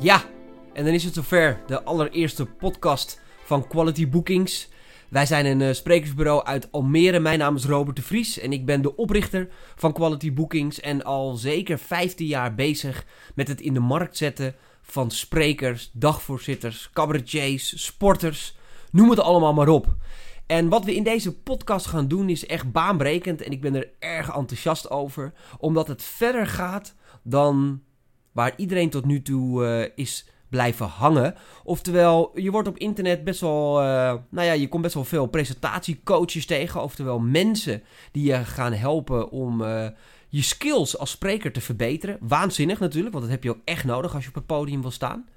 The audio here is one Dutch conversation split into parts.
Ja, en dan is het zover. De allereerste podcast van Quality Bookings. Wij zijn een uh, sprekersbureau uit Almere. Mijn naam is Robert de Vries en ik ben de oprichter van Quality Bookings. En al zeker 15 jaar bezig met het in de markt zetten van sprekers, dagvoorzitters, cabaretiers, sporters. Noem het allemaal maar op. En wat we in deze podcast gaan doen is echt baanbrekend en ik ben er erg enthousiast over. Omdat het verder gaat dan waar iedereen tot nu toe uh, is blijven hangen. Oftewel, je wordt op internet best wel, uh, nou ja, je komt best wel veel presentatiecoaches tegen. Oftewel mensen die je gaan helpen om uh, je skills als spreker te verbeteren. Waanzinnig natuurlijk, want dat heb je ook echt nodig als je op het podium wil staan.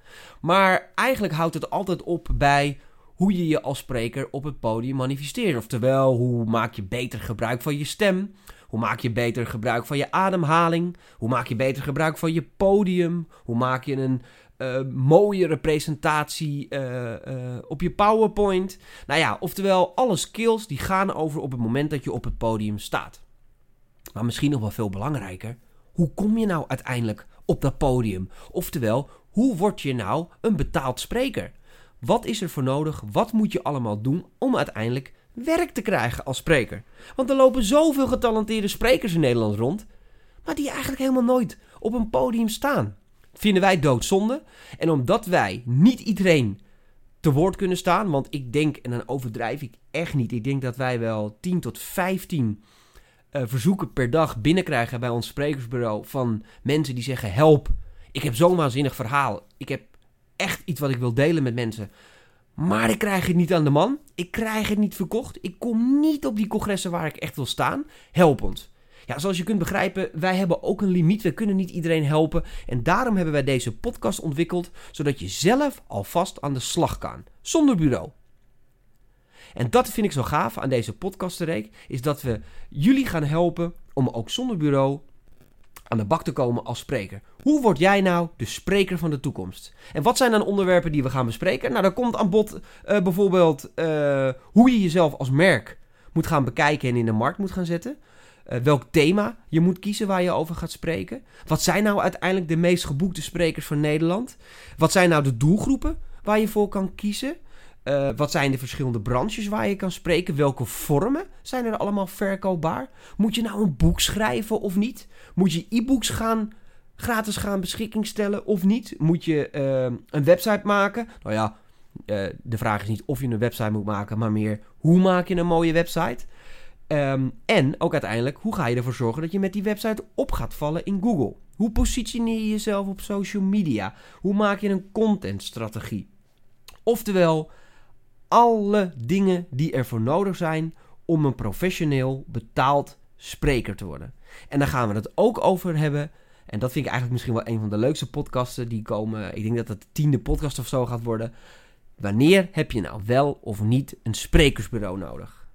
Maar eigenlijk houdt het altijd op bij hoe je je als spreker op het podium manifesteert. Oftewel, hoe maak je beter gebruik van je stem? Hoe maak je beter gebruik van je ademhaling? Hoe maak je beter gebruik van je podium? Hoe maak je een uh, mooiere presentatie uh, uh, op je PowerPoint? Nou ja, oftewel, alle skills die gaan over op het moment dat je op het podium staat. Maar misschien nog wel veel belangrijker, hoe kom je nou uiteindelijk op dat podium? Oftewel, hoe word je nou een betaald spreker? Wat is er voor nodig? Wat moet je allemaal doen om uiteindelijk werk te krijgen als spreker? Want er lopen zoveel getalenteerde sprekers in Nederland rond, maar die eigenlijk helemaal nooit op een podium staan. Vinden wij doodzonde. En omdat wij niet iedereen te woord kunnen staan, want ik denk, en dan overdrijf ik echt niet, ik denk dat wij wel 10 tot 15 uh, verzoeken per dag binnenkrijgen bij ons sprekersbureau van mensen die zeggen: Help, ik heb zo'n waanzinnig verhaal. Ik heb echt iets wat ik wil delen met mensen. Maar ik krijg het niet aan de man. Ik krijg het niet verkocht. Ik kom niet op die congressen waar ik echt wil staan. Help ons. Ja, zoals je kunt begrijpen, wij hebben ook een limiet. We kunnen niet iedereen helpen. En daarom hebben wij deze podcast ontwikkeld, zodat je zelf alvast aan de slag kan. Zonder bureau. En dat vind ik zo gaaf aan deze podcastreek, is dat we jullie gaan helpen om ook zonder bureau aan de bak te komen als spreker. Hoe word jij nou de spreker van de toekomst? En wat zijn dan onderwerpen die we gaan bespreken? Nou, daar komt aan bod uh, bijvoorbeeld uh, hoe je jezelf als merk moet gaan bekijken en in de markt moet gaan zetten. Uh, welk thema je moet kiezen waar je over gaat spreken. Wat zijn nou uiteindelijk de meest geboekte sprekers van Nederland? Wat zijn nou de doelgroepen waar je voor kan kiezen? Uh, wat zijn de verschillende branches waar je kan spreken? Welke vormen zijn er allemaal verkoopbaar? Moet je nou een boek schrijven of niet? Moet je e-books gaan, gratis gaan beschikking stellen of niet? Moet je uh, een website maken? Nou ja, uh, de vraag is niet of je een website moet maken, maar meer hoe maak je een mooie website? Um, en ook uiteindelijk, hoe ga je ervoor zorgen dat je met die website op gaat vallen in Google? Hoe positioneer je jezelf op social media? Hoe maak je een contentstrategie? Oftewel, alle dingen die ervoor nodig zijn om een professioneel betaald spreker te worden. En daar gaan we het ook over hebben. En dat vind ik eigenlijk misschien wel een van de leukste podcasten die komen. Ik denk dat het de tiende podcast of zo gaat worden. Wanneer heb je nou wel of niet een sprekersbureau nodig?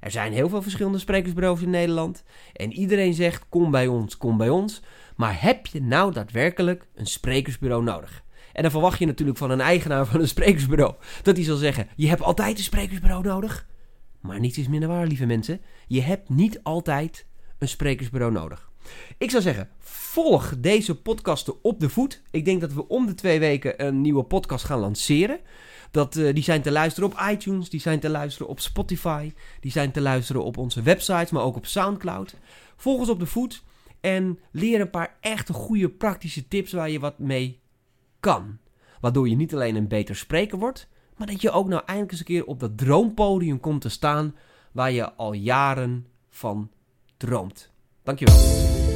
Er zijn heel veel verschillende sprekersbureaus in Nederland. En iedereen zegt: kom bij ons, kom bij ons. Maar heb je nou daadwerkelijk een sprekersbureau nodig? En dan verwacht je natuurlijk van een eigenaar van een sprekersbureau dat hij zal zeggen: Je hebt altijd een sprekersbureau nodig. Maar niets is minder waar, lieve mensen. Je hebt niet altijd een sprekersbureau nodig. Ik zou zeggen, volg deze podcasten op de voet. Ik denk dat we om de twee weken een nieuwe podcast gaan lanceren. Dat, uh, die zijn te luisteren op iTunes, die zijn te luisteren op Spotify, die zijn te luisteren op onze websites, maar ook op Soundcloud. Volg ons op de voet en leer een paar echte goede praktische tips waar je wat mee kan. Waardoor je niet alleen een beter spreker wordt, maar dat je ook nou eindelijk eens een keer op dat droompodium komt te staan waar je al jaren van droomt. Dankjewel.